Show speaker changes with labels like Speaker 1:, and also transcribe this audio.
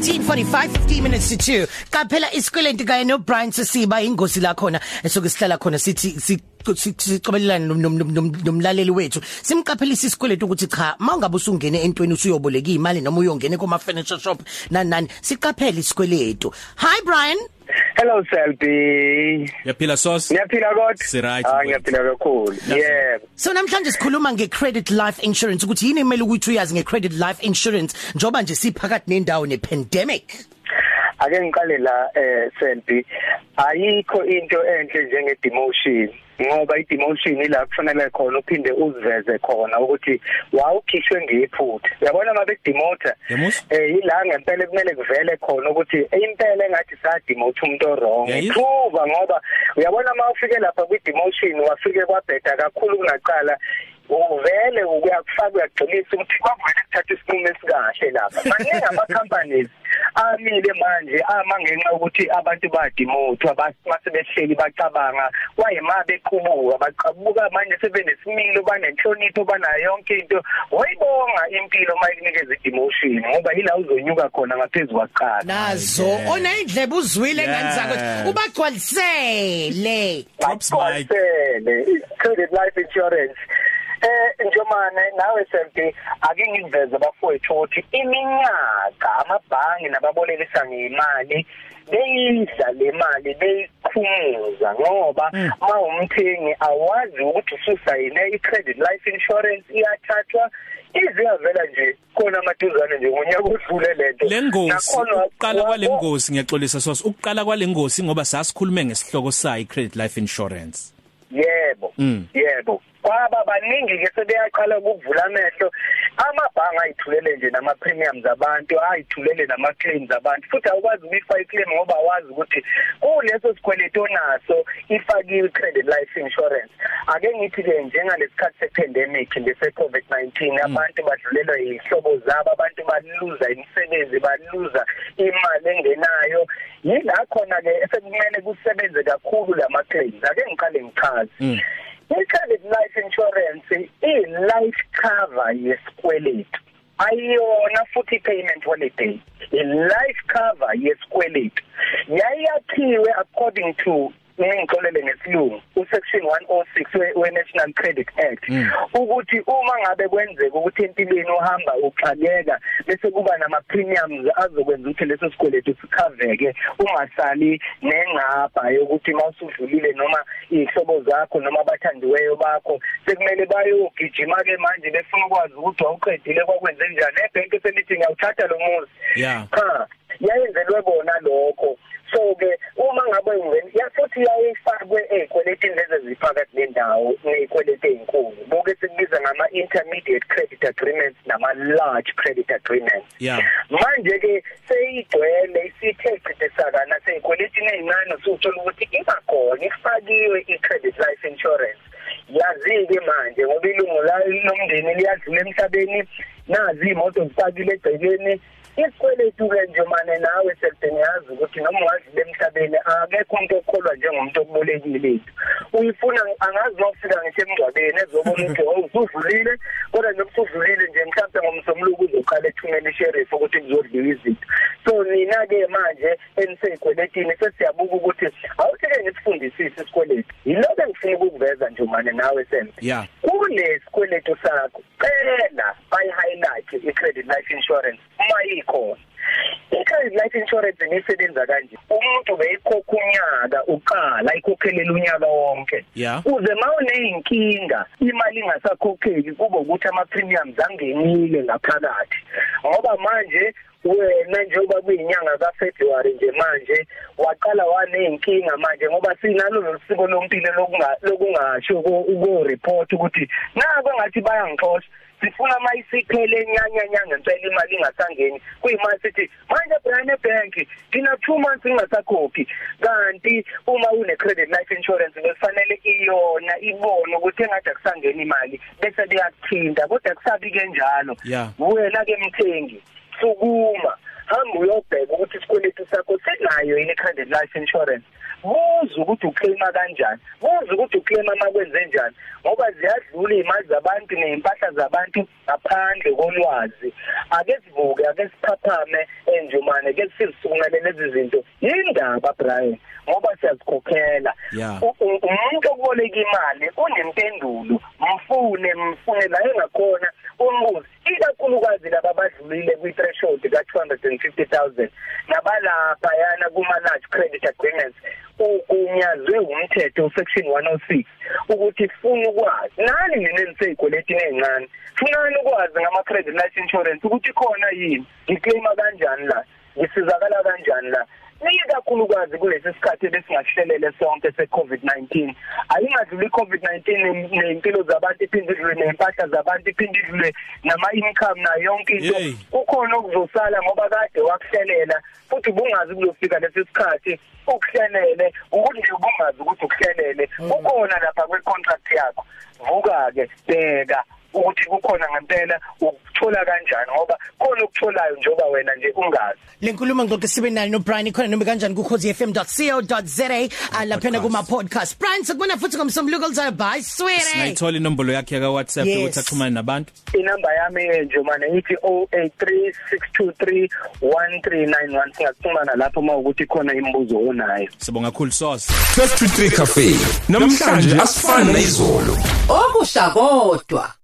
Speaker 1: 13:45 15 minutes to 2 kaphela isikwelenti kanye no Brian Sisiba ingosi la khona esoke sihlala khona sithi sicobelelana nomlaleli wethu. Simqaphelisa isikweletu ukuthi cha mawungabe usungene entweni usuyoboleka imali noma uyongene kuma furniture shop nanani siqaphele isikweletu. Hi Brian.
Speaker 2: Hello Selby.
Speaker 3: Yaphila sos?
Speaker 2: Ngiyaphila kodwa.
Speaker 3: Si right.
Speaker 2: Ah ngiyaphila kakhulu. Yebo.
Speaker 1: So namhlanje sikhuluma ngecredit life insurance ukuthi yini emele ukuthi uyazi ngecredit life insurance njoba nje siphakathi nendawo nepandemic.
Speaker 2: Ake ngiqale la eh Selby. Ayikho into enhle njenge demotion. ngoba i-demotion ila kufanele khona uphinde uziveze khona ukuthi wawukhishwe ngephutha uyabona uma bedemota eh ila ngempela kumele kuvele khona ukuthi impela engathi sa demote umuntu orong prove ngoba uyabona uma ufike lapha kwi-demotion wafike kwabheda kakhulu kunaqala uvele ukuyakufaka uyagxilisa ukuthi kwavele kuthatha isinqumo esikahle lapha maningi ama companies amile manje ama ngenxa ukuthi abantu badimothwa basebehleli bacabanga wayema bequbuka baqabuka manje sebenesimilo banenhlonipho banayo yonke into. Wayibonga impilo mayinikeza demotion ngoba yila uzonyuka khona ngaphezulu kwaqala
Speaker 1: nazo ona indlebe uzwile ngani zakho? Ubagcwalisele.
Speaker 3: Drops mic
Speaker 2: credit life insurance. Eh njomane nawe sempi ake ngiveze bafowethu ukuthi iminyaka amabhangi nababolekisa ngemali beyidla le mali beyikhumuza ngoba uma umthengi awazi ukuthi ususayine i-credit life insurance iyathathwa iziyavela nje khona amaduzane nje ngonyaka odlule lento
Speaker 3: lengosi uqala kwalengosi ngiyaxolisa sos uqala kwalengosi ngoba sasikhulume ngesihloko sayo i-credit life insurance.
Speaker 2: Yebo yebo. Kwaba baningi ke sebeyaqala ukuvula amehlo. Amabhanga ayithulele nje nama premiums abantu ayithulele nama claims abantu futhi awukwazi ukuyifa iclaim ngoba wazi ukuthi kuleso sikweleto naso ifakiwe credit life insurance. Ake ngithi ke njengalesikhathi sepandemic lese COVID-19 abantu badlulelwa yihlobo zabo abantu baluza imisebenzi baluza imali engenayo. Yila khona ke esekumele kusebenze kakhulu lama claims ake ngiqale ngichaze. I-credit life insurance i-life cover yesikweletu. Ayiyona futhi payment holiday. I-life cover yesikweletu. Yayakhiwe according to ngixolele ngesilungu usection 106 we-National Credit Act. Ukuthi uma ngabe kwenzeka ukuthi empilweni uhamba uxakeka bese kuba nama premiums azokwenza ukuthi leso sikweletu sikhaveke ungasali nengcapha yokuthi mawusudlulile noma ihlobo zakho noma abathandiweyo bakho sekumele bayogijima ke manje befuna ukwazi ukuthi wawuqedile kwakwenze njani ebhenki selithi ngiyawuthatha lo muzi. Cha yayenzelwe bona lokho so ke uma ngabe ungena yafuthi yayifakwe ezikweletini lezi ziphakathi nendawo nezikweleti ezinkulu boke sikubiza ngama intermediate credit agreements nama large credit agreements.
Speaker 3: Yeah.
Speaker 2: Manje ke seyigcwele isithe chithesakana seyikweletini ezincane usuthola ukuthi ibakhona ifakiwe i-credit life insurance. Yazike manje ngoba ilungu lomndeni liyadlula emhlabeni nazi imoto zifakile egcekeni. Isikweletu ke nje mane nawe sekuyazi ukuthi noma ungadlula emhlabeni akekho umuntu okholwa njengomuntu okubolekile uyifuna angazi nokufika ngisho emngcwabeni ezobona ukuthi oh usudlulile kodwa nje usudlulile nje mhlawumbe ngomsomluko uzoqala ethumela isheriff ukuthi kuzodliwa izinto. So nina ke manje eniseyikweletini sesiyabuka ukuthi awutheke ngisifundisise isikweletu. Yiloko engifuna ukuveza nje mane nawe sembe
Speaker 3: yeah
Speaker 2: kulesikweletu sakho. Cela bayi highlight i-credit life insurance uma ikhona. I-credit life insurance ngisebenza kanje. Umuntu beyikhokha unyaka uqala ikhokhelela unyaka wonke.
Speaker 3: Yeah
Speaker 2: uze mawuneyinkinga imali ingasakhokheki kuba ukuthi ama premiums angenile ngaphakathi. Ngoba manje wena njengoba kuyinyanga kaFebruary nje manje waqala waneyinkinga manje ngoba sinalo losiko lompilo lokunga lokungasho uko report ukuthi nako ngathi bayangixosha sifuna mayisiphele nyanya nyanga ngempela imali ingasangeni kuyimali sithi manje Brian ebank ngina 2 months ingasakhophi kanti uma une credit life insurance bekufanele iyona ibone ukuthi engathi akusangeni imali bese beyakuthinta kodwa kusabi kenjalo
Speaker 3: Yeah.
Speaker 2: wena ke mthengi sukuma hamba uyobheka ukuthi isikweletu sakho sinayo yini i-credit life insurance? Buza ukuthi uclaima kanjani buza ukuthi uclaima makwenze njani ngoba ziyadlula imali zabantu nezimpahla zabantu ngaphandle kolwazi. Ake sivuke ake siphaphame enjumane ke sizisukumele lezi zinto. Indaba Brian ngoba siyazikhokhela. Umuntu okuboleka imali unempendulo mfune mfune la engakhona umbuzi. Ikakhulukazi laba abadlulile kwi threshold ka 250000 nabalapha yana kuma large credit agreements ukunyazwe umthetho section 106 ukuthi funa ukwazi nani nina niseyigoleti nezincane funani ukwazi ngama credit life insurance ukuthi khona yini ngiclaima kanjani la ngisizakala kanjani la? Ikakhulukazi kulesi sikhathi lesingahlelele sonke seCovid-19 ayingadluli iCovid-19 nempilo zabantu iphindile nempahla zabantu iphindile nama income na yonke into. Kukhona okuzosala ngoba kade wakuhlelela futhi bungazi kuyofika lesi sikhathi ukuhlelele ukuthi nje bungazi ukuthi ukuhlelele. Kukhona lapha kwecontract yakho. Vuka ke bheka. Ukuthi kukhona ngempela ukuthola kanjani ngoba khona ukutholayo njoba wena nje ungazi.
Speaker 1: Lenkulumo ngixoxe sibe nayo no Brian khona noma kanjani ku khozifm.co.za alaphena kuma podcast Brian sikubona futhi ngomsombuluko lizayo bye sweetie.
Speaker 3: Sinayithola inombolo yakhe ka WhatsApp ukuthi axhumane nabantu.
Speaker 2: Inamba yami nje manje ithi 0836231391 singaxhumana lapho mawukuthi khona imibuzo onayo.
Speaker 3: Sibonga kakhulu sos
Speaker 4: 1223 Cafe namhlanje asifani nezolo
Speaker 5: okusha kodwa.